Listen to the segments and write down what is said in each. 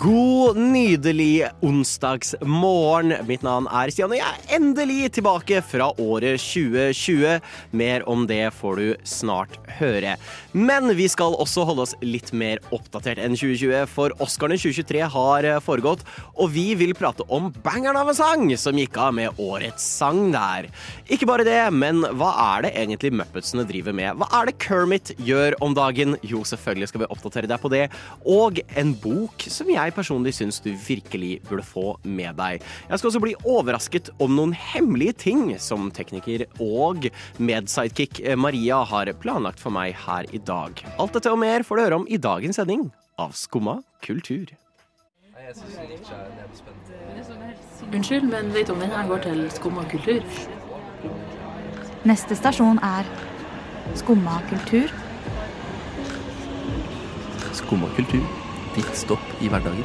God, nydelig onsdagsmorgen. Mitt navn er Stian, og jeg er endelig tilbake fra året 2020. Mer om det får du snart høre. Men vi skal også holde oss litt mer oppdatert enn 2020, for Oscarene 2023 har foregått, og vi vil prate om bangeren av en sang som gikk av med årets sang der. Ikke bare det, men hva er det egentlig Muppetsene driver med? Hva er det Kermit gjør om dagen? Jo, selvfølgelig skal vi oppdatere deg på det. Og en bok som jeg personlig syns du virkelig burde få med deg. Jeg skal også bli overrasket om noen hemmelige ting som tekniker og medsidekick Maria har planlagt for meg her i dag. Alt dette og mer får du høre om i dagens sending av Skumma kultur. Unnskyld, men vet du om denne går til Skumma kultur? Neste stasjon er Skumma kultur. Skumma kultur. Ditt stopp i hverdagen.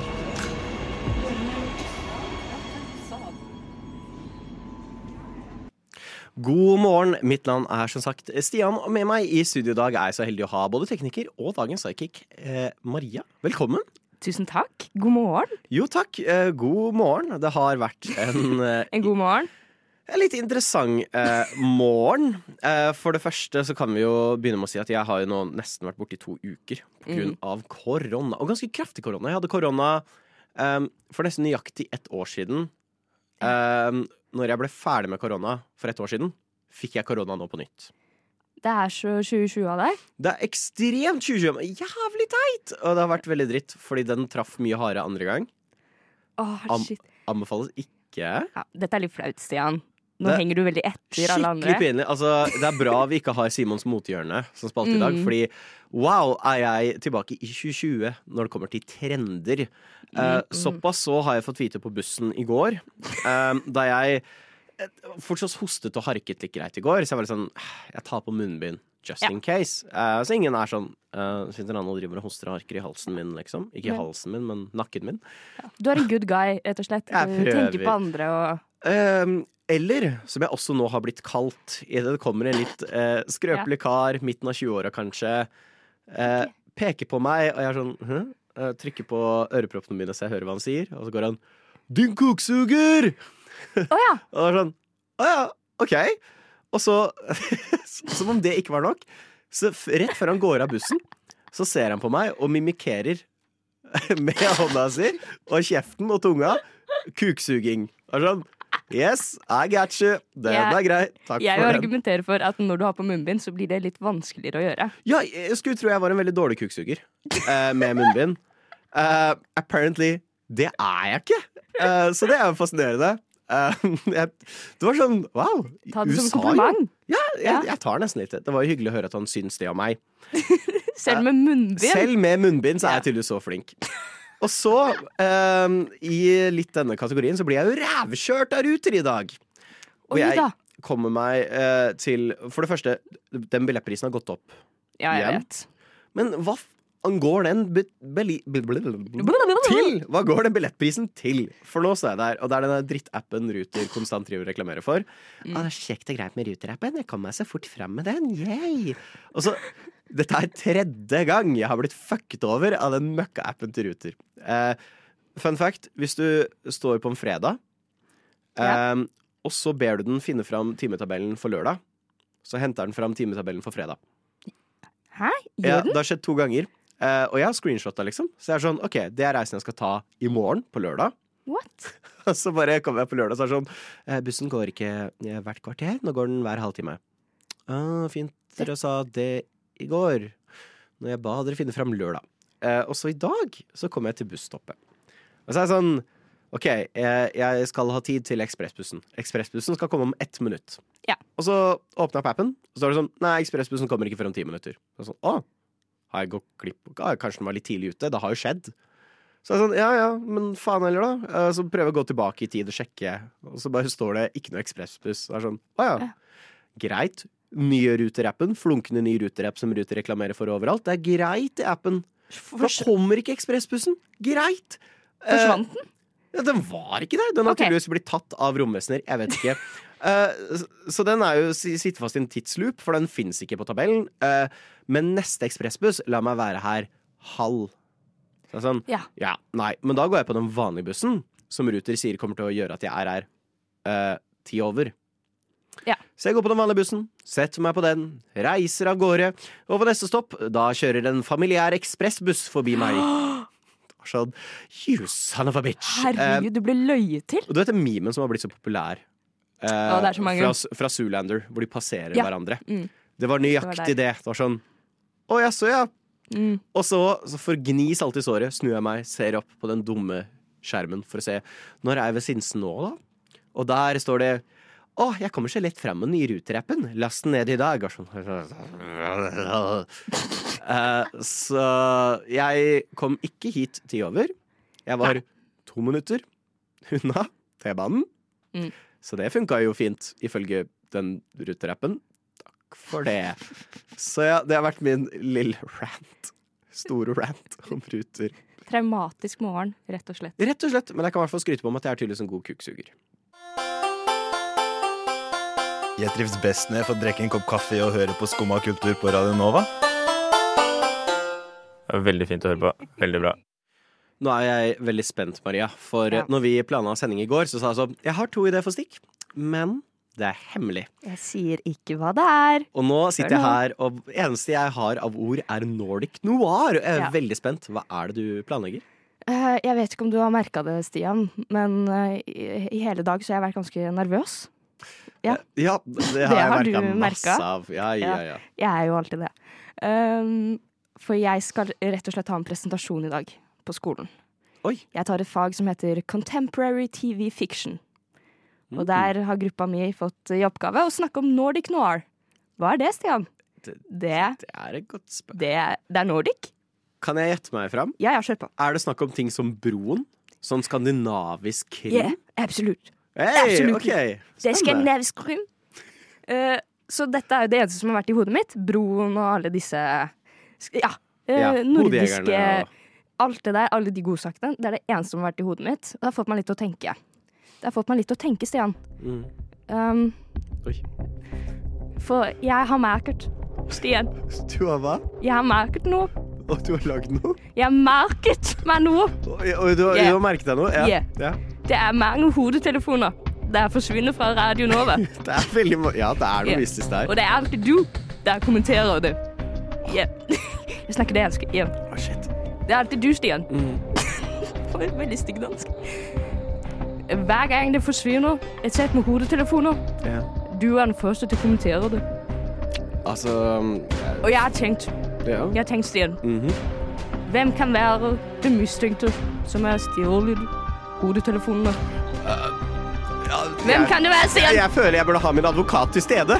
God morgen, mitt navn er som sagt Stian, og med meg i studio i dag er jeg så heldig å ha både tekniker og dagens sidekick eh, Maria. Velkommen. Tusen takk. God morgen. Jo takk, eh, god morgen. Det har vært en eh, En god morgen. En litt interessant eh, morgen. Eh, for det første så kan vi jo begynne med å si at jeg har jo nå nesten vært borte i to uker pga. Mm. korona. Og ganske kraftig korona. Jeg hadde korona eh, for nesten nøyaktig ett år siden. Eh, når jeg ble ferdig med korona for ett år siden, fikk jeg korona nå på nytt. Det er så 2020 av deg. Det er ekstremt 2020. men Jævlig teit! Og det har vært veldig dritt, fordi den traff mye hardere andre gang. Åh, Am- Anbefales ikke. Ja, dette er litt flaut, Stian. Nå Det- henger du veldig etter alle andre. Skikkelig pinlig. Altså, det er bra vi ikke har Simons motehjørne som spalte i dag, Mm. fordi wow, er jeg tilbake i 2020 når det kommer til trender. Mm. Uh, såpass så har jeg fått vite på bussen i går, uh, da jeg eh, fortsatt hostet og harket litt greit i går, så jeg var litt sånn Jeg tar på munnbind. Just Ja. in case. Uh, så ingen er sånn uh, Sitter han og driver og hoster og harker i halsen min, liksom. Ikke i halsen min, men nakken min. Du er en good guy, rett og slett. Jeg Du tenker på andre og eller, som jeg også nå har blitt kalt, i det kommer en litt eh, skrøpelig kar, midten av 20-åra kanskje, eh, peker på meg, og jeg er sånn hm? Trykker på øreproppene mine så jeg hører hva han sier, og så går han 'Din koksuger!' Oh, ja! Og det er sånn Å ja, OK. Og så, som om det ikke var nok, så rett før han går av bussen, så ser han på meg og mimikerer med hånda si og kjeften og tunga kuksuging. Og sånn Yes, I got you. Den Jeg- er grei. Takk Jeg for den. argumenterer for at når du har på munnbind, så blir det litt vanskeligere å gjøre. Ja, jeg skulle tro jeg var en veldig dårlig kuksuger uh, med munnbind. Uh, apparently, det er jeg ikke. Uh, så det er jo fascinerende. Eh, jeg, det var sånn wow. Ta det som USA, kompliment. Ja, jeg, jeg tar nesten litt. Det var jo hyggelig å høre at han syns det om meg. Selv med munnbind. Selv med munnbind så er jeg tydeligvis så flink. Og så, um, i litt denne kategorien, så blir jeg jo rævkjørt av Ruter i dag. Og Oi jeg da. kommer meg uh, til For det første, den billettprisen har gått opp. Ja, jeg igjen. vet. Men hva f- går den be til? Hva går den billettprisen til? For nå står jeg der, og det er denne drittappen Ruter konstant driver og reklamerer for. Mm. Ah, det kjekt og greit med Ruter-appen. Jeg kommer meg så fort fram med den. Yay! Og så Dette er tredje gang jeg har blitt fucket over av den møkka-appen til Ruter. Uh, fun fact, hvis du står på en fredag, Ja. eh, og så ber du den finne fram timetabellen for lørdag, så henter den fram timetabellen for fredag. Hæ? Ja, Gjør den? det har skjedd to ganger. Uh, og jeg har screenshotta, liksom. Så jeg er sånn, ok, det er reisen jeg skal ta i morgen, på lørdag. What? Og så bare kommer jeg på lørdag, så er sånn Bussen går ikke hvert kvarter, nå går den hver halvtime. Ah, fint dere sa det i går. Når jeg ba dere finne fram lørdag. Eh, og så i dag så kommer jeg til busstoppet. Og så er jeg sånn OK, jeg, jeg skal ha tid til ekspressbussen. Ekspressbussen skal komme om ett minutt. Ja. Og så åpner jeg opp appen, og så står det sånn Nei, ekspressbussen kommer ikke før om ti minutter. Og så sånn, Å, har jeg gått glipp av Kanskje den var litt tidlig ute? Det har jo skjedd. Så jeg er sånn, ja ja, men faen heller, da. Eh, Så prøver jeg å gå tilbake i tid og sjekke, og så bare står det ikke noe ekspressbuss. Og er sånn, å ja. Ja. Greit. Nye Ruter-appen. Flunkende ny Ruter-app som Ruter reklamerer for overalt. Det er greit i appen. Da kommer ikke ekspressbussen. Greit. Eh, Forsvant den? Ja, den var ikke der. Den har okay. tydeligvis blitt tatt av romvesener. Jeg vet ikke. uh, så den er jo si- sitter fast i en tidsloop, for den fins ikke på tabellen. Uh, men neste ekspressbuss la meg være her halv. Så sånn, Ja. nei. Men da går jeg på den vanlige bussen, som Ruter sier kommer til å gjøre at jeg er her uh, ti over. Ja. Så jeg går på den vanlige bussen, setter meg på den, reiser av gårde, og på neste stopp, da kjører en familiær ekspressbuss forbi meg. Sånn, you son of a bitch. Herregud, du ble løyet til. og du vet den memen som har blitt så populær? Eh, Å, det er så mange. Fra, fra Zoolander, hvor de passerer Ja. hverandre. Mm. Det var nøyaktig Det det. var sånn Å jaså, ja. Mm. Og så, så for gni salt i såret, snur jeg meg, ser opp på den dumme skjermen for å se Når er jeg ved Sinsen nå, da? Og der står det å, jeg kommer så lett fram med den nye Ruter-appen. Last den ned i dag. Og sånn. uh, så jeg kom ikke hit ti over. Jeg var to minutter unna T-banen. Mm. Så det funka jo fint, ifølge den Ruter-appen. Takk for det. Så ja, det har vært min lille rant. Store rant om Ruter. Traumatisk morgen, rett og slett. Rett og slett, men jeg kan i hvert fall skryte på om at jeg er tydeligvis en god kukksuger. Jeg trives best når jeg får drikke en kopp kaffe og høre på Skumma kultur på Radio Nova. Det er Veldig fint å høre på. Veldig bra. Nå er jeg veldig spent, Maria. For Ja. når vi planla sending i går, så sa jeg sånn Jeg har to ideer for stikk, men det er hemmelig. Jeg sier ikke hva det er. Og nå sitter jeg her, og det eneste jeg har av ord, er Nordic noir. Jeg er Ja. veldig spent. Hva er det du planlegger? Eh, Jeg vet ikke om du har merka det, Stian, men eh, i i hele dag så har jeg vært ganske nervøs. Ja. Ja, det har Det jeg merka masse av. Ja, ja, ja. Jeg er jo alltid det. Um, for jeg skal rett og slett ha en presentasjon i dag på skolen. Oi. Jeg tar et fag som heter Contemporary TV Fiction. Mm. Og der har gruppa mi fått i oppgave å snakke om Nordic noir. Hva er det, Stian? Det- Det, Det er et godt spørsmål. det, det er Nordic? Kan jeg gjette meg fram? Ja, ja, kjør på. Er det snakk om ting som Broen? Sånn skandinavisk krim? Ja, absolutt. Hey, absolutt. okay. Det skandinavisk krim. Uh, så dette er jo det eneste som har vært i hodet mitt. Broen og alle disse Ja. uh, Ja, nordiske og- Alt det der, alle de godsakene. Det er det eneste som har vært i hodet mitt. Og det har fått meg litt til å tenke. Det har fått meg litt til å tenke, Stian. Mm. Um, for jeg har merket Stian, Du har hva? jeg har merket noe. Og du har lagd noe? Jeg har merket meg noe. Og, og du, har- Yeah. du har merket deg noe? Ja. Yeah. ja. Det er mange hodetelefoner. Det er forsvunnet fra Radio Nova. Det er veldig Ja, det er noe mystisk der. Og det er alltid du der kommenterer det. Yeah. Jeg snakker dansk. Yeah. Å, shit. Det er alltid du, Stian. Mm. For veldig stygg dansk. Hver gang det forsvinner et sett med hodetelefoner, yeah. du er den første til å kommentere det. Altså jeg... Og jeg har tenkt, Yeah. jeg har tenkt, Stian, Mhm. hvem kan være det mistenkte som er stjålet hodetelefonene? Hvem jeg, kan det være, sier Stian? jeg føler jeg burde ha min advokat til stede.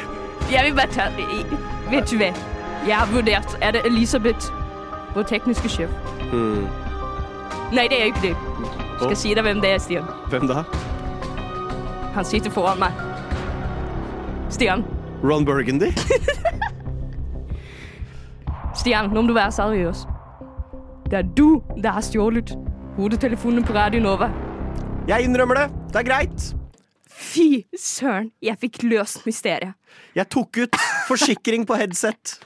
Jeg vil bare ta Vet du hva? Jeg har vurdert. Er det Elisabeth, vår tekniske sjef? Hmm. Nei, det er ikke det. Skal Å. si deg hvem det er, Stian. Hvem da? Han sitter foran meg. Stian. Ron Burgundy? Stian, nå må du være seriøs. Det er du der har stjålet hodetelefonen på Radio Nova. Jeg innrømmer det. Det er greit. Fy søren, jeg fikk løst mysteriet. Jeg tok ut forsikring på headset.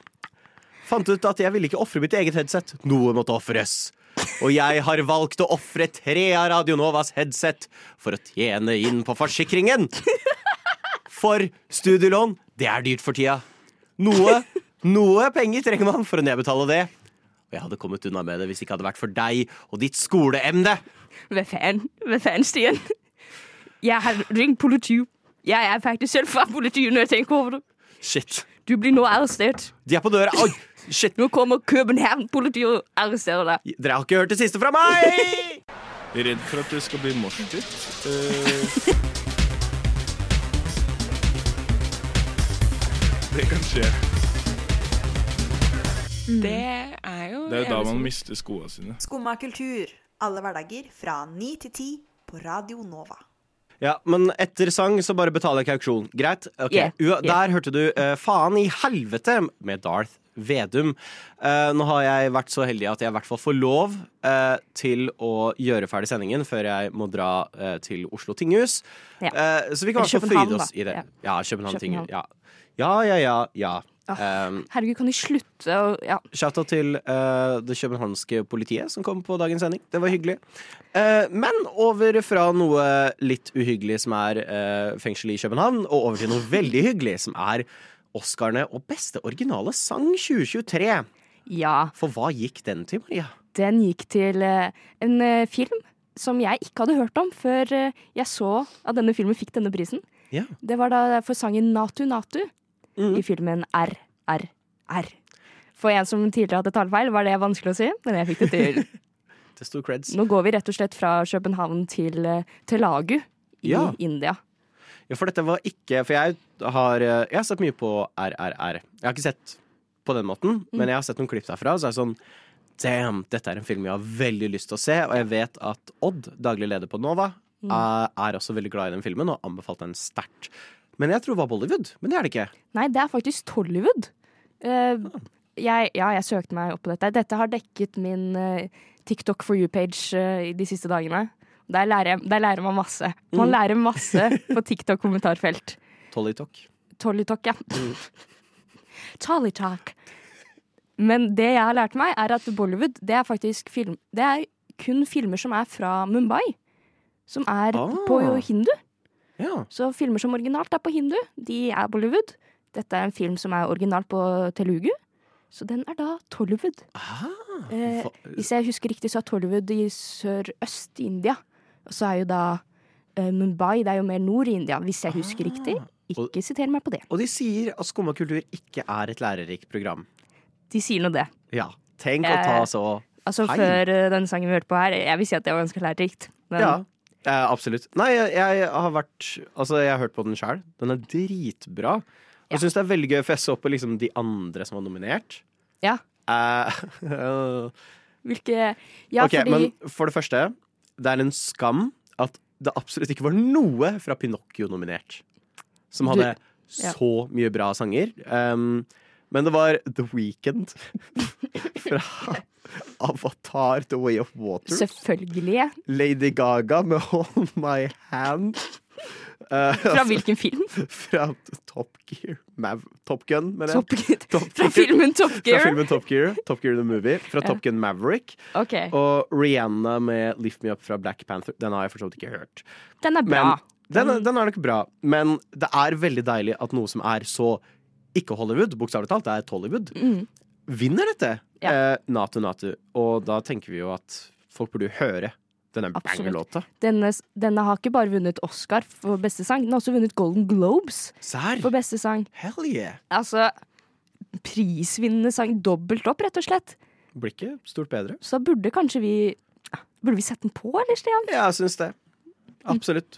Fant ut at jeg ville ikke ofre mitt eget headset. Noe måtte ofres. Og jeg har valgt å ofre tre av Radio Novas headset for å tjene inn på forsikringen. For studielån, det er dyrt for tida. Noe, noe penger trenger man for å nedbetale det. Og jeg hadde kommet unna med det hvis det ikke hadde vært for deg og ditt skoleemne. Hva faen? Hva faen, Stian? Jeg har ringt politiet. Jeg er faktisk selv fra politiet når jeg tenker over det. Shit. Du blir nå arrestert. De er på døra. Oi, shit. Nå kommer København-politiet og arresterer deg. Dere har ikke hørt det siste fra meg! Redd for at du skal bli morsdytt. Uh... det kan skje. Det er jo Det er jo da man mister skoene sine. Skumma kultur. Alle hverdager fra 9 til 10 på Radio Nova. Ja, men etter sang så bare betaler jeg kauksjon. Greit? Okay. Yeah. Yeah. Der hørte du uh, Faen i helvete med Darth Vedum. Uh, nå har jeg vært så heldig at jeg i hvert fall får lov uh, til å gjøre ferdig sendingen før jeg må dra uh, til Oslo tinghus. Ja. Eh, så vi kan i hvert fall fryde oss da. i det. Ja. Ja, København tinghus. Ja. ja, ja, ja. ja. Um, Herregud, kan de slutte å Ja. Shout-out til uh, det københavnske politiet som kom på dagens sending. Det var hyggelig. Uh, men over fra noe litt uhyggelig som er uh, fengsel i København, og over til noe veldig hyggelig som er Oscarene og beste originale sang 2023. ja. For hva gikk den til, Maria? Den gikk til eh, en eh, film som jeg ikke hadde hørt om før eh, jeg så at denne filmen fikk denne prisen. Ja. Det var da for sangen Natu Natu Mhm. i filmen RRR. For en som tidligere hadde talefeil, var det vanskelig å si, men jeg fikk det til. Det sto creds. Nå går vi rett og slett fra København til eh, Telagu i Ja. India. Ja, for dette var ikke For jeg har, eh, jeg har sett mye på RRR. Jeg har ikke sett på den måten, men jeg har sett noen klipp derfra. Så er det sånn Damn, dette er en film jeg har veldig lyst til å se. Og jeg vet at Odd, daglig leder på Nova, er, er også veldig glad i den filmen og anbefalte den sterkt. Men jeg tror det var Bollywood. Men det er det ikke. Nei, det er faktisk Tollywood. Uh, jeg, ja, jeg søkte meg opp på dette. Dette har dekket min uh, TikTok for you-page uh, de siste dagene. Der lærer, der lærer man masse. Man Mm. lærer masse på TikTok-kommentarfelt. Tollytok. Tollytalk, ja. Tollytalk. Men det jeg har lært meg, er at Bollywood, det er faktisk film Det er kun filmer som er fra Mumbai. Som er Ah. på hindu. Ja. Så filmer som originalt er på hindu, de er Bollywood. Dette er en film som er originalt på telugu, så den er da Tollywood. Ah, Eh, hvis jeg husker riktig, så er Tollywood i sørøst i India. Og så er jo da eh, Mumbai, det er jo mer nord i India, hvis jeg husker riktig. Ikke siter meg på det. Og de sier at Skumma kultur ikke er et lærerikt program. De sier nå det. Ja. Tenk å ta så Altså Hei. Før eh, den sangen vi hørte på her, jeg vil si at det var ganske lærerikt. Men Ja, eh, absolutt. Nei, jeg, jeg har vært Altså, jeg har hørt på den sjæl. Den er dritbra. Og jeg syns det er veldig gøy, å fesse opp på liksom de andre som var nominert. Ja. Eh, hvilke Ja, okay, fordi men for det første, det er en skam at det absolutt ikke var noe fra Pinocchio nominert. Som Du- hadde ja. så mye bra sanger. Um, men det var The Weekend fra Avatar The Way of Water. Selvfølgelig. Lady Gaga med Hold My Hand. Uh, Fra hvilken film? Fra Top Gear. Mav Top Gun, mener jeg. Top Gear. Top Fra filmen Top Gear? Fra filmen Top Gear. Top Gear the Movie. Fra Ja. Top Gun Maverick. Ok. Og Rihanna med Lift Me Up fra Black Panther. Den har jeg for så vidt ikke hørt. Den er bra. Men, den, den er nok bra, men det er veldig deilig at noe som er så ikke Hollywood, bokstavelig talt, det er Tollywood, Mm. vinner dette. Eh, Natu Natu. Og da tenker vi jo at folk burde jo høre denne banger-låta. Denne, denne har ikke bare vunnet Oscar for beste sang, den har også vunnet Golden Globes Sær? for beste sang. Hell yeah. Altså, prisvinnende sang dobbelt opp, rett og slett. Blir ikke stort bedre. Så burde kanskje vi Burde vi sette den på, eller, Stian? Ja, jeg syns det. Absolutt.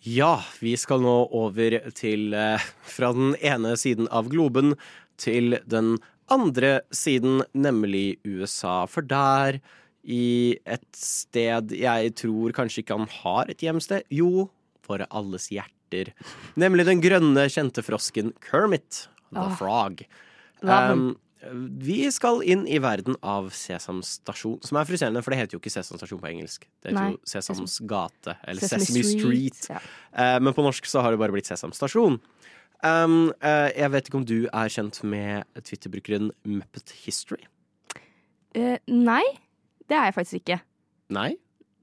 Ja, vi skal nå over til eh, Fra den ene siden av globen til den andre siden, nemlig USA. For der, i et sted jeg tror kanskje ikke han har et hjemsted Jo, for alles hjerter. Nemlig den grønne, kjente frosken Kermit the. Frog. Um, vi skal inn i verden av Sesam Stasjon, som er frustrerende, for det heter jo ikke Sesam Stasjon på engelsk. Det heter Nei. jo Sesams gate, eller Sesame Sesame, Street. Street, ja. Eh, men på norsk så har det bare blitt Sesam Stasjon. Um, eh, jeg vet ikke om du er kjent med Twitter-brukeren Muppet History? Eh, nei, det er jeg faktisk ikke. Nei?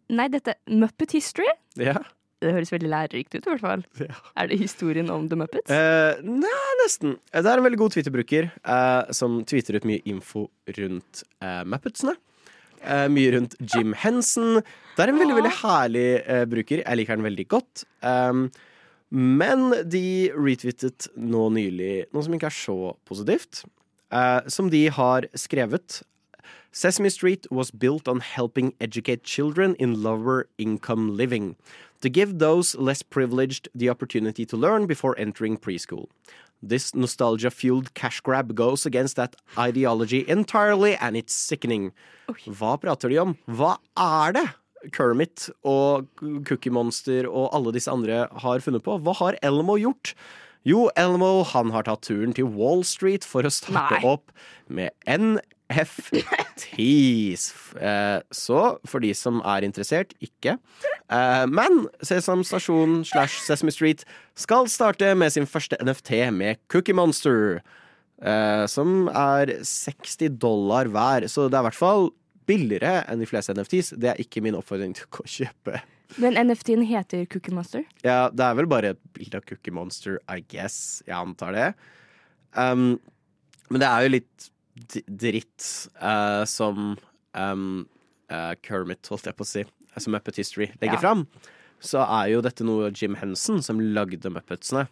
Nei, dette Muppet History? Ja. Det høres veldig lærerikt ut, i hvert fall. Er det historien om The Muppets? Eh, nei, nesten. Eh, Det er en veldig god Twitter-bruker eh, som tweeter ut mye info rundt eh, Muppetsene. Eh, mye rundt Jim Henson. Det er en veldig veldig herlig eh, bruker. Jeg liker den veldig godt. Um, men de retweetet nå nylig noe som ikke er så positivt. eh, som de har skrevet. Sesame Street was built on helping educate children in lower income living. To give those less privileged the opportunity to learn before entering preschool. This nostalgia fueled cash grab goes against that ideology entirely, and it's sickening. Hva prater de om? Hva er det Kermit og Cookie Monster og alle disse andre har funnet på? Hva har Elmo gjort? Jo, Elmo han har tatt turen til Wall Street for å starte Nei. opp med NFTs. Eh, Så for de som er interessert, ikke. Eh, Men Sesam Stasjon slash Sesame Street skal starte med sin første NFT med Cookie Monster. eh, Som er 60 dollar hver, så det er i hvert fall billigere enn de fleste NFTs. Det er ikke min oppfordring til å kjøpe. Men NFT-en heter Cookie Monster. Ja, det er vel bare et bilde av Cookie Monster, I guess. Jeg antar det. Um, men det er jo litt dritt eh, som um, eh, Kermit, holdt jeg på å si, eh, som Muppet History legger Ja. fram. Så er jo dette noe Jim Henson, som lagde Muppetsene,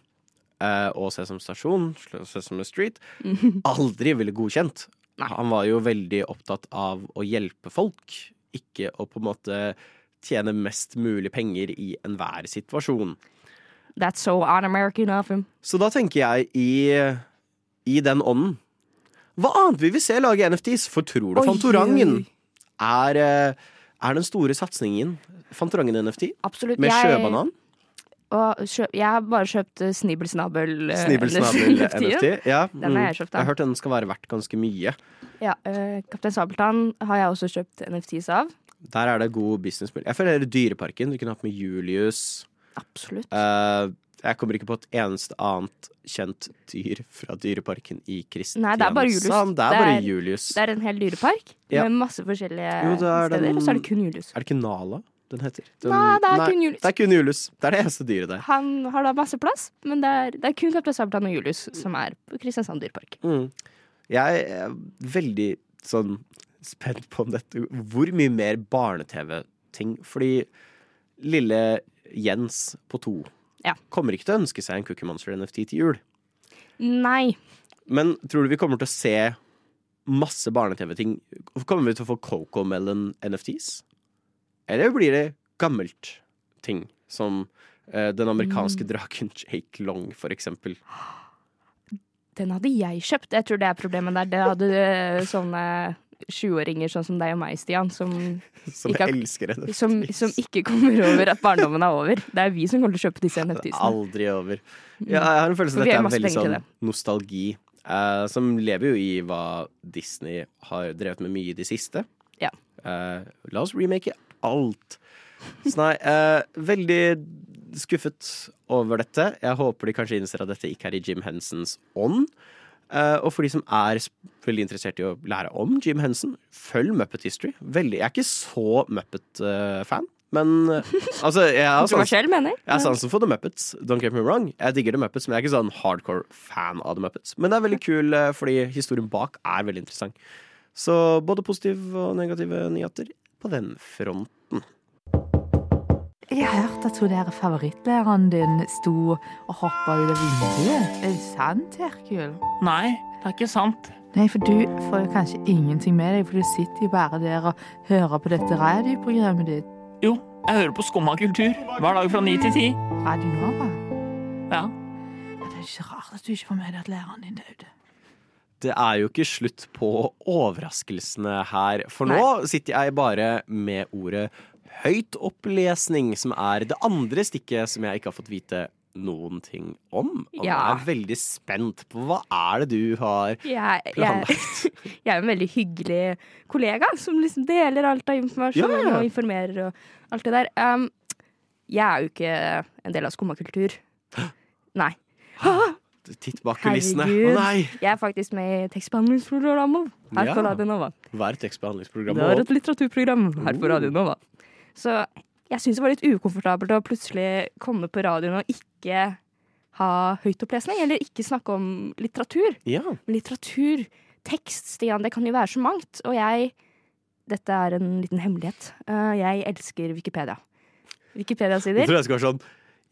eh, og Sesam Stasjon, Sesam Street, aldri ville godkjent. Han var jo veldig opptatt av å hjelpe folk, ikke å på en måte tjene mest mulig penger i enhver situasjon. That's so un-American of him. Så da tenker jeg i, i den ånden Hva annet vil vi se lage NFTs? For tror du Oi, Fantorangen er, eh, er den store satsingen? Fantorangen-NFT? Absolutt. Med Jeg- sjøbanan? Og kjøp, jeg har bare kjøpt Snibelsnabel Snibbelsnabel. eh, Snibbelsnabel-NFT? Ja, Den har jeg kjøpt, da. Jeg har hørt den skal være verdt ganske mye. Ja, uh, Kaptein Sabeltann har jeg også kjøpt NFTs av. Der er det god business. Jeg føler det er Dyreparken. Du kunne hatt med Julius. Absolutt. Eh, jeg kommer ikke på et eneste annet kjent dyr fra Dyreparken i Kristiansand. Nei, det er bare Julius. Det er bare Julius. Det er en hel dyrepark Ja. med masse forskjellige Jo, det er steder, den- og så er det kun Julius. Er det ikke Nala den heter? Den, Nei, det er kun Julius. Det er kun Julius. Det er det eneste dyret der. Han har da masse plass, men det er, det er kun Kaptein Sabeltann og Julius som er på Kristiansand dyrepark. Mm. Jeg er veldig sånn spent på om dette Hvor mye mer barne-TV-ting? Fordi lille Jens på to Ja. kommer ikke til å ønske seg en Cookie Monster NFT til jul. Nei. Men tror du vi kommer til å se masse barne-TV-ting? Kommer vi til å få Coco Melon NFTs? Eller blir det gammelt ting, som uh, den amerikanske Mm. draken Jake Long, for eksempel? Den hadde jeg kjøpt. Jeg tror det er problemet der. Det hadde eh, sånne 20-åringer sånn som deg og meg, Stian, som, Som ikke elsker som, som ikke kommer over at barndommen er over. Det er vi som kommer til å kjøpe disse NFTs-ene. Aldri over. Ja, jeg har en følelse av at dette er veldig sånn nostalgi. eh, som lever jo i hva Disney har drevet med mye i det siste. Ja. Eh, la oss remake alt. Så nei, eh, veldig skuffet over dette. Jeg håper de kanskje innser at dette ikke er i Jim Hensons ånd. Eh, og for de som er veldig interessert i å lære om Jim Henson, følg Muppet History. Veldig, jeg er ikke så Muppet-fan, men eh, altså jeg har sansen for The Muppets. Don't get me wrong. Jeg digger The Muppets, men jeg er ikke sånn hardcore fan av The Muppets. Men det er veldig kul eh, fordi historien bak er veldig interessant. Så både positive og negative nyheter på den fronten. Jeg har hørt at hun der favorittlæreren din sto og hoppa ut av vinduet. Er det sant, Herkul? Nei, det er ikke sant. Nei, for du får jo kanskje ingenting med deg, for du sitter jo bare der og hører på dette radioprogrammet ditt. Jo, jeg hører på Skumma kultur hver dag fra ni til ti. Radio Nova. Ja. Ja, Det er ikke rart at du ikke får med deg at læreren din døde. Det er jo ikke slutt på overraskelsene her, for nå sitter jeg bare med ordet høytopplesning, som er det andre stikket som jeg ikke har fått vite noen ting om. Og Ja. jeg er veldig spent på hva er det du har Jeg, jeg, planlagt. jeg er en veldig hyggelig kollega som liksom deler alt av informasjon Ja, og informerer og alt det der. Um, jeg er jo ikke en del av skummakultur. Nei. Titt bak kulissene. Å nei! Jeg er faktisk med i tekstbehandlingsprogrammet her Ja. på Radio Nova. Hva er tekstbehandlingsprogrammet? Det er et litteraturprogram her på Radio Nova. Så jeg syns det var litt ukomfortabelt å plutselig komme på radioen og ikke ha høytopplesning, eller ikke snakke om litteratur. Ja. Men litteratur, tekst, Stian, det kan jo være så mangt. Og jeg dette er en liten hemmelighet. Eh, jeg elsker Wikipedia. Wikipedia-sider. tror jeg skal være sånn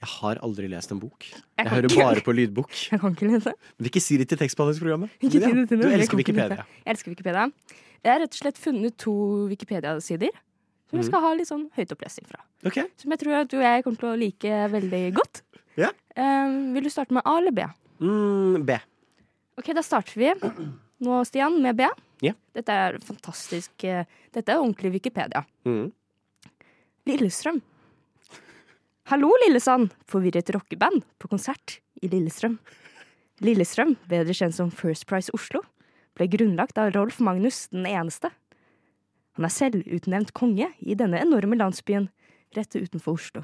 Jeg har aldri lest en bok. Jeg, hører ikke- bare på lydbok. Jeg kan ikke lese. Men ikke si det til tekstbehandlingsprogrammet. Ikke si ja, det til Du elsker Wikipedia. Jeg elsker Wikipedia. Jeg har rett og slett funnet to Wikipedia-sider som jeg Mhm. skal ha litt sånn høytopplesning fra. Okay. Som jeg tror at du og jeg kommer til å like veldig godt. Ja. Eh, vil du starte med A eller B? Mm, B. Ok, da starter vi nå, Stian, med B. Ja. Dette er fantastisk eh, Dette er ordentlig Wikipedia. Mm. Lillestrøm. Hallo, Lillesand! Forvirret rockeband på konsert i Lillestrøm. Lillestrøm, bedre kjent som First Price Oslo, ble grunnlagt av Rolf Magnus den eneste. Han er selvutnevnt konge i denne enorme landsbyen rett utenfor Oslo.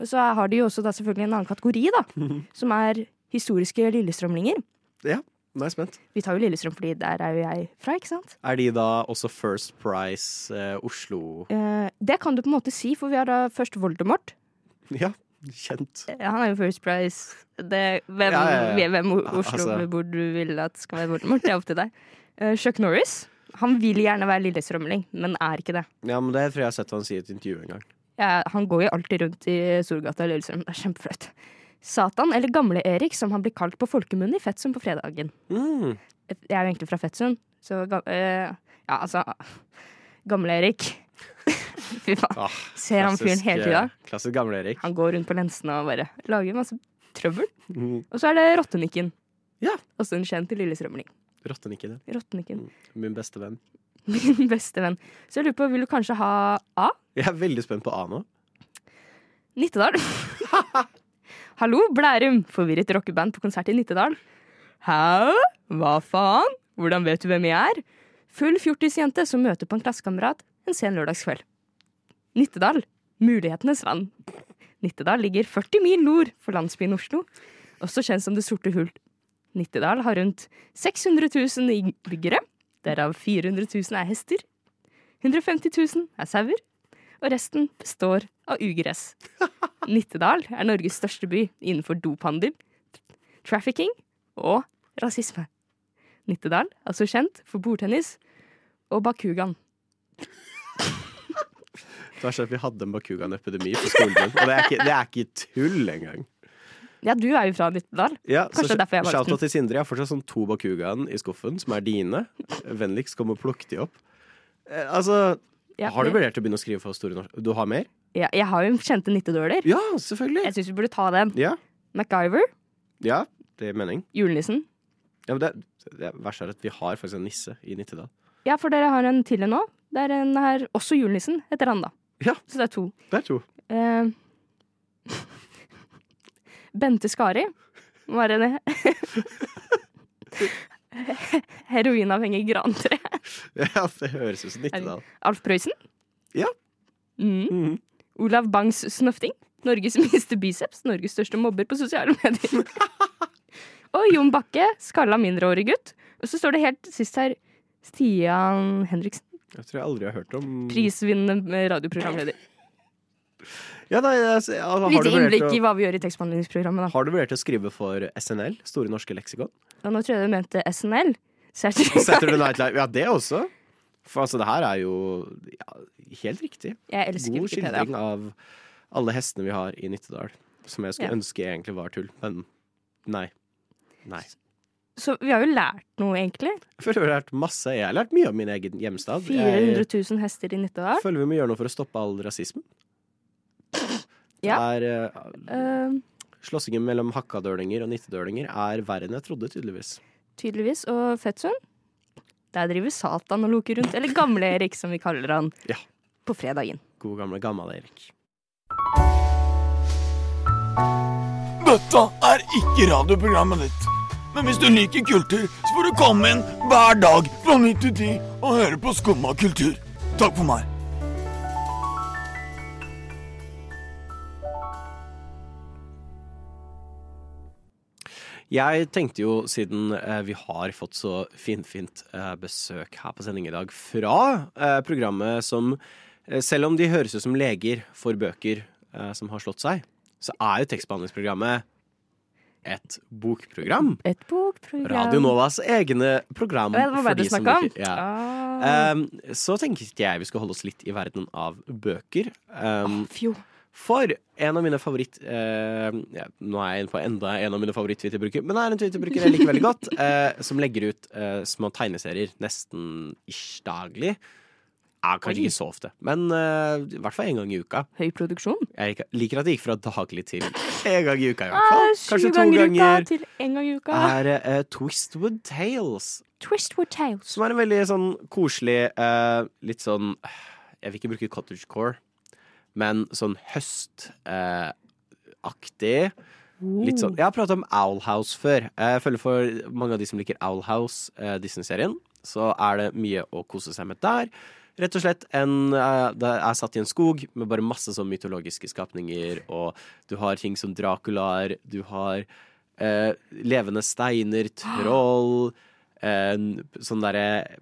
Og så har de jo også da selvfølgelig en annen kategori, da, som er historiske lillestrømlinger. Ja, nå er jeg spent. Vi tar jo Lillestrøm fordi der er jo jeg fra, ikke sant? Er de da også First Price eh, Oslo Eh, det kan du på en måte si, for vi har da først Voldemort. Ja, kjent. Ja, han er jo First Price. Det, hvem, Ja, ja, ja. hvem o- Ja, Oslo altså. du vil at skal være Voldemort, det er opp til deg. Eh, Chuck Norris. Han vil gjerne være lillestrømling, men er ikke det. Ja, men det tror jeg har sett han si i et intervju en gang. Ja, han går jo alltid rundt i Storgata i Lillestrøm. Det er kjempeflaut. Satan, eller Gamle-Erik, som han blir kalt på folkemunne i Fettsund på fredagen. Mm. Jeg er jo egentlig fra Fettsund, så eh, Ja, altså Gamle-Erik. Fy faen. Ah, Ser han fyren hele tida. eh, Klassisk gamle-Erik. Han går rundt på lensene og bare lager masse trøbbel. Mm. Og så er det Rottenikken. Ja. Også en kjent lillestrømling. Rottenikken. ja. Rottenikken. Min beste venn. Min beste venn. Så jeg lurer på, vil du kanskje ha A? Jeg er veldig spent på A nå. Nittedal. Hallo, Blærum. Forvirret rockeband på konsert i Nittedal. Hæ? Hva faen? Hvordan vet du hvem jeg er? Full fjortisjente som møter på en klassekamerat en sen lørdagskveld. Nittedal. Mulighetenes land. Nittedal ligger 40 mil nord for landsbyen Oslo, også kjent som Det sorte hull. Nittedal har rundt 600 000 innbyggere, derav 400 000 er hester. 150 000 er sauer, og resten består av ugress. Nittedal er Norges største by innenfor dophandel, trafficking og rasisme. Nittedal er så kjent for bordtennis og Bakugan. Det var sånn at Vi hadde en Bakugan-epidemi på skolen min, og det er ikke, det er ikke tull engang. Ja, du er jo fra Nittedal. Ja, Kanskje derfor jeg valgte Shout-out til Sindre. Jeg har fortsatt sånn to Bakugaen i skuffen, som er dine. Vennligst kom og plukk de opp. Eh, altså, Ja, har du vurdert å begynne å skrive for Store Norske? Du har mer? Ja, jeg har jo kjente nittedøler. Ja, selvfølgelig. Jeg syns vi burde ta den. Ja, MacGyver, ja det er mening. julenissen. Ja, men det, det verste er at vi har faktisk en nisse i Nittedal. Ja, for dere har en til en nå. Det er en her, også julenissen, heter han da. Ja. Så det er to. Det er to. Eh, Bente Skari var en heroinavhengig grantre. Ja, det høres ut som Nittedal. Alf Prøysen. Ja. Mm. Olav Bangs Snøfting. Norges minste biceps. Norges største mobber på sosiale medier. og Jon Bakke, skalla mindreårig gutt. Og så står det helt sist her Stian Henriksen. Jeg tror jeg aldri har hørt om Prisvinnende radioprogramleder. Ja, nei, altså, har, Litt du vurdert innblikk å, i hva vi gjør i tekstbehandlingsprogrammet. da. har du vurdert å skrive for SNL, Store norske leksikon? Ja, nå tror jeg du mente SNL. Saturday Night Live. Ja, det også. For altså, det her er jo ja, helt riktig. Jeg elsker God skildring av alle hestene vi har i Nittedal. Som jeg skulle Ja. ønske egentlig var tull, men nei. Nei. Så vi har jo lært noe, egentlig. Jeg føler vi har lært masse. Jeg har lært mye om min egen hjemstad. 400 000 hester i Nittedal. føler vi må gjøre noe for å stoppe all rasismen. Ja. Det er, eh, Eh, slåssingen mellom hakkadølinger og nittedølinger er verre enn jeg trodde, tydeligvis. tydeligvis. Og Fettsund, der driver Satan og loker rundt. Eller Gamle-Erik, som vi kaller han. Ja. På fredagen. God gamle Gammal-Erik. Dette er ikke radioprogrammet ditt. Men hvis du liker kultur, så får du komme inn hver dag fra 9 til 10 og høre på Skumma kultur. Takk for meg. Jeg tenkte jo, siden eh, vi har fått så finfint eh, besøk her på sending i dag fra eh, programmet som eh, Selv om de høres ut som leger for bøker eh, som har slått seg, så er jo tekstbehandlingsprogrammet et bokprogram. Et bokprogram. Radio Novas egne program. Ja, det var for du snakka om. Ja. Ah. Um, så tenkte jeg vi skulle holde oss litt i verden av bøker. Um, fjo. For en av mine favoritt... eh, ja, nå er jeg inne på enda en av mine favoritt-twitterbrukere, men det er en twitterbruker jeg liker veldig godt, eh, som legger ut eh, små tegneserier nesten ish daglig. Ja, kanskje ikke så ofte, men eh, i hvert fall en gang i uka. Høy produksjon. Jeg liker at det gikk fra daglig til en gang i uka, i hvert Ah, fall. Kanskje to ganger ganger. til en gang i uka. Er eh, Twistwood Tales. Twistwood Tales. Som er en veldig sånn koselig, eh, litt sånn Jeg vil ikke bruke cottagecore, men sånn høstaktig. Litt sånn, jeg har pratet om Owl House før. Jeg føler For mange av de som liker Owl House, eh, Disney-serien, så er det mye å kose seg med der. Rett og slett en, eh, Det er satt i en skog med bare masse sånn mytologiske skapninger, og du har ting som Draculaer, du har eh, levende steiner, troll, eh, sånne derre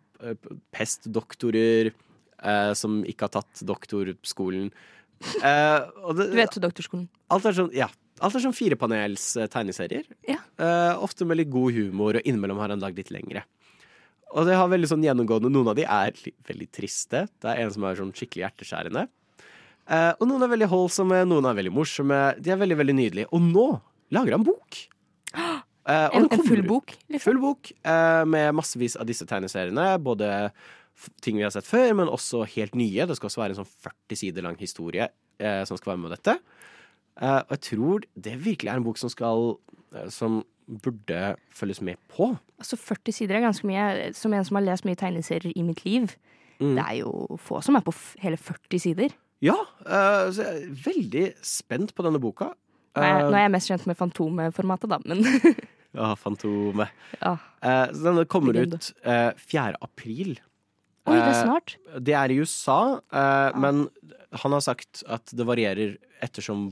pestdoktorer eh, som ikke har tatt doktorskolen. Og det, Du vet doktorskolen. Alt er sånn, ja. Alt er sånn firepanels tegneserier. Ja. Uh, ofte med litt god humor, og innimellom har han lagd litt lengre. Og det har veldig sånn gjennomgående Noen av de er veldig triste. Det er en som er sånn skikkelig hjerteskjærende. Uh, og noen er veldig holdsomme, noen er veldig morsomme. De er veldig, veldig nydelige. Og nå lager han bok! En- en full bok, liksom? Full bok med massevis av disse tegneseriene. Både ting vi har sett før, men også helt nye. Det skal også være en sånn 40 sider lang historie eh, som skal være med dette. Eh, og jeg tror det virkelig er en bok som skal eh, Som burde følges med på. Altså 40 sider er ganske mye. Som en som har lest mye tegneserier i mitt liv. Mm. Det er jo få som er på hele 40 sider. Ja, eh, så jeg er veldig spent på denne boka. Nå er, Eh, nå er jeg mest kjent med Fantomet-formatet, da, men Ja, Fantomet. Ja. Eh, så denne kommer ut eh, 4. april. Oi, det er Eh, snart. Det er i USA, eh, men han har sagt at det varierer ettersom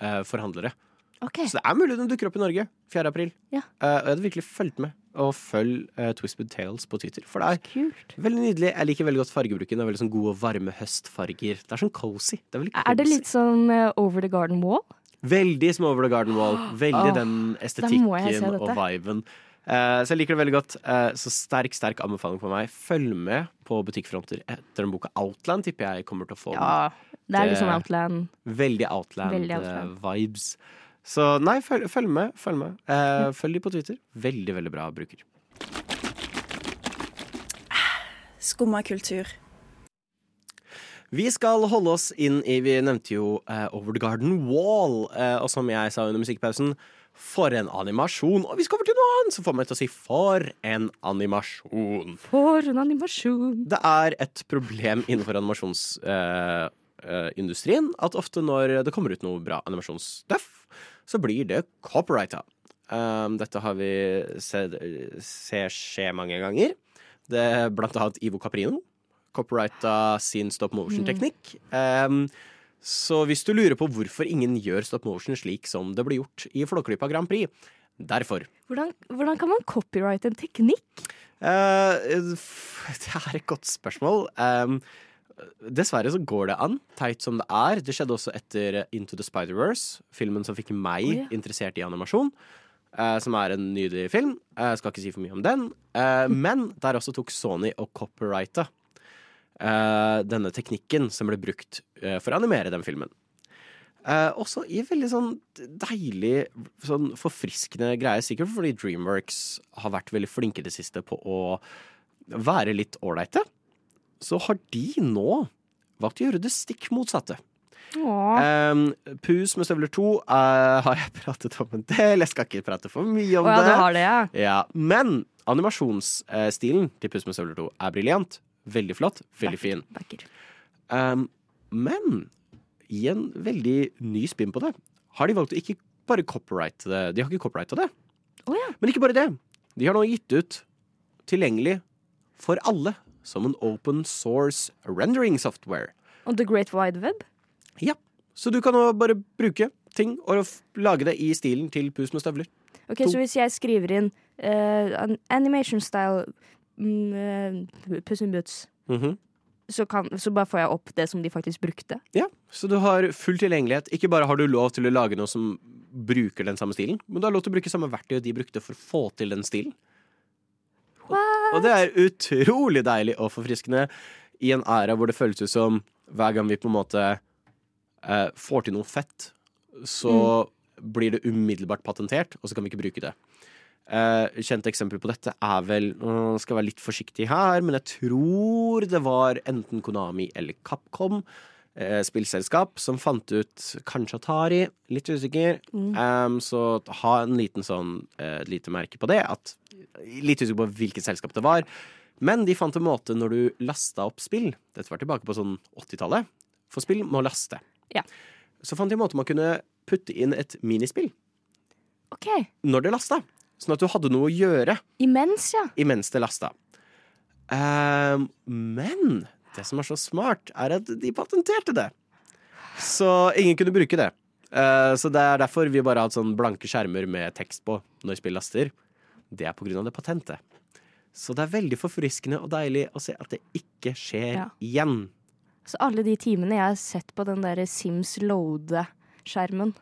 eh, forhandlere. Okay. Så det er mulig den dukker opp i Norge 4. april. Ja. Eh, og jeg hadde virkelig fulgt med. Og følg uh, Twisted Tales på Twitter, for det er Kult. veldig nydelig. Jeg liker veldig godt fargebruken. Det er veldig sånn gode, varme høstfarger. Det er sånn cozy. Det er cozy. Er det litt sånn uh, Over the Garden Wall? Veldig som Over the Garden Wall. Veldig oh, den estetikken og viben. Eh, så jeg liker det veldig godt. Eh, så sterk, sterk anbefaling på meg. Følg med på butikkfronter etter den boka Outland, tipper jeg kommer til å få Ja. Det er liksom sånn Outland. Veldig Outland, Veldig eh, Outland. vibes. Så nei, følg, følg med. Følg med. Eh, følg de på Twitter. Veldig, veldig bra bruker. Skumma kultur. Vi skal holde oss inn i Vi nevnte jo uh, Over the Garden Wall. uh, og som jeg sa under musikkpausen, for en animasjon. Og vi skal over til noe annet som får meg til å si for en animasjon. For en animasjon. Det er et problem innenfor animasjonsindustrien at ofte når det kommer ut noe bra animasjonsstuff, så blir det copyrighta. Um, dette har vi sett se skje mange ganger. Det er blant annet Ivo Caprino. Copyrighta sin stop motion-teknikk. Um, så hvis du lurer på hvorfor ingen gjør stop motion slik som det ble gjort i Flåklypa Grand Prix, derfor. Hvordan, hvordan kan man copyrighte en teknikk? Uh, det er et godt spørsmål. Um, dessverre så går det an, teit som det er. Det skjedde også etter Into the Spider-Verse, filmen som fikk meg oh, ja. interessert i animasjon. Uh, som er en nydelig film. Jeg skal ikke si for mye om den. Eh, men der også tok Sony og copyrighta eh, denne teknikken som ble brukt eh, for å animere den filmen. Uh, også i veldig sånn deilig, sånn forfriskende greie, sikkert fordi Dreamworks har vært veldig flinke det siste på å være litt ålreite. Så har de nå valgt å gjøre det stikk motsatte. Um, Pus med støvler 2 uh, har jeg pratet om en del. Jeg skal ikke prate for mye om Å ja, det. det, ja. Ja, Men animasjonsstilen til Pus med støvler 2 er briljant. Veldig flott. Veldig fin. Um, men i en veldig ny spinn på det, har de valgt å ikke bare copyrighte det. De har ikke copyrighta det. Men ikke bare det. De har nå gitt ut tilgjengelig for alle som en open source rendering software. On The Great Wide Web? Ja. Så du kan nå bare bruke ting og lage det i stilen til Pus med støvler. Ok, Så hvis jeg skriver inn uh, an- animation style mm, uh, Puss in Boots, Mhm. så, kan, så bare får jeg opp det som de faktisk brukte? Ja, så du har full tilgjengelighet. Ikke bare har du lov til å lage noe som bruker den samme stilen, men du har lov til å bruke samme verktøy de brukte for å få til den stilen. Og det er utrolig deilig og forfriskende i en æra hvor det føles ut som hver gang vi på en måte eh, får til noe fett, så blir det umiddelbart patentert, og så kan vi ikke bruke det. Eh, kjent eksempel på dette er vel Nå skal jeg være litt forsiktig her, men jeg tror det var enten Konami eller Capcom, eh, spillselskap, som fant ut Kanskje Atari, litt usikker. Mm. Em, så ha en liten sånn eh, lite merke på det. At, litt usikker på hvilket selskap det var. Men de fant en måte når du lasta opp spill, dette var tilbake på sånn 80-tallet, for spill må laste. Ja. Så fant de en måte man kunne putte inn et minispill OK. når det lasta. Sånn at du hadde noe å gjøre Imens, ja. imens det lasta. Um, men det som er så smart, er at de patenterte det. Så ingen kunne bruke det. Uh, så det er derfor vi bare har hatt sånn blanke skjermer med tekst på når spill laster. Det er på grunn av det patentet. Så det er veldig forfriskende og deilig å se at det ikke skjer Ja. igjen. Så alle de timene jeg har sett på den der Sims loade-skjermen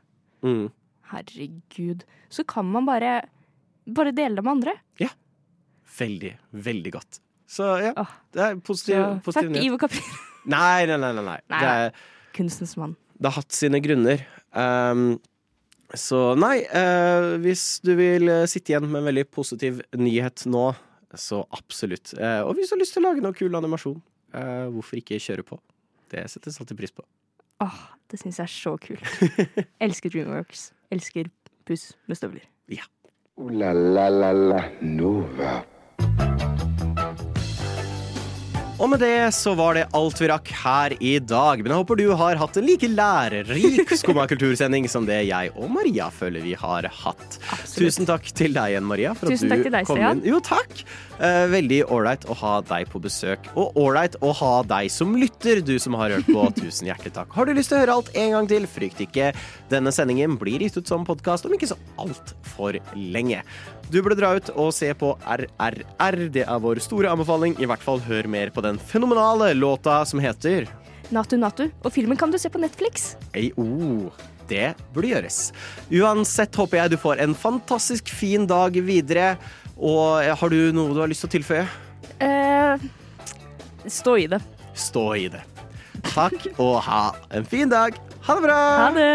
Mm. Herregud. Så kan man bare Bare dele det med andre. Ja. Veldig, veldig godt. Så ja, det er positiv, Så positiv Takk, Ivo Kapir. Nei, nei, nei. nei, nei. Nei. Det er, Kunstens mann. det har hatt sine grunner. Um, så nei, eh, hvis du vil eh, sitte igjen med en veldig positiv nyhet nå, så absolutt. Eh, og hvis du har lyst til å lage noe kul animasjon, eh, hvorfor ikke kjøre på? Det settes alltid pris på. Åh, det syns jeg er så kult. Elsker Dreamworks. Elsker puss med støvler. Ja. Ooh la la la la Nova. Og med det så var det alt vi rakk her i dag. Men jeg håper du har hatt en like lærerik Skumma kultursending som det jeg og Maria føler vi har hatt. Tusen takk til deg igjen, Maria, for Tusen at du til deg, kom inn. Jo, takk. Eh, veldig ålreit å ha deg på besøk, og ålreit å ha deg som lytter, du som har hørt på. Tusen hjertelig takk. Har du lyst til å høre alt en gang til, frykt ikke. Denne sendingen blir gitt ut som podkast om ikke så altfor lenge. Du burde dra ut og se på RRR. Det er vår store anbefaling. I hvert fall hør mer på den fenomenale låta som heter Natu Natu. Og filmen kan du se på Netflix. Ei, oh, det burde gjøres. Uansett håper jeg du får en fantastisk fin dag videre. Og eh, har du noe du har lyst til å tilføye? Eh, stå i det. Stå i det. Takk, og ha en fin dag. Ha det bra! Ha det!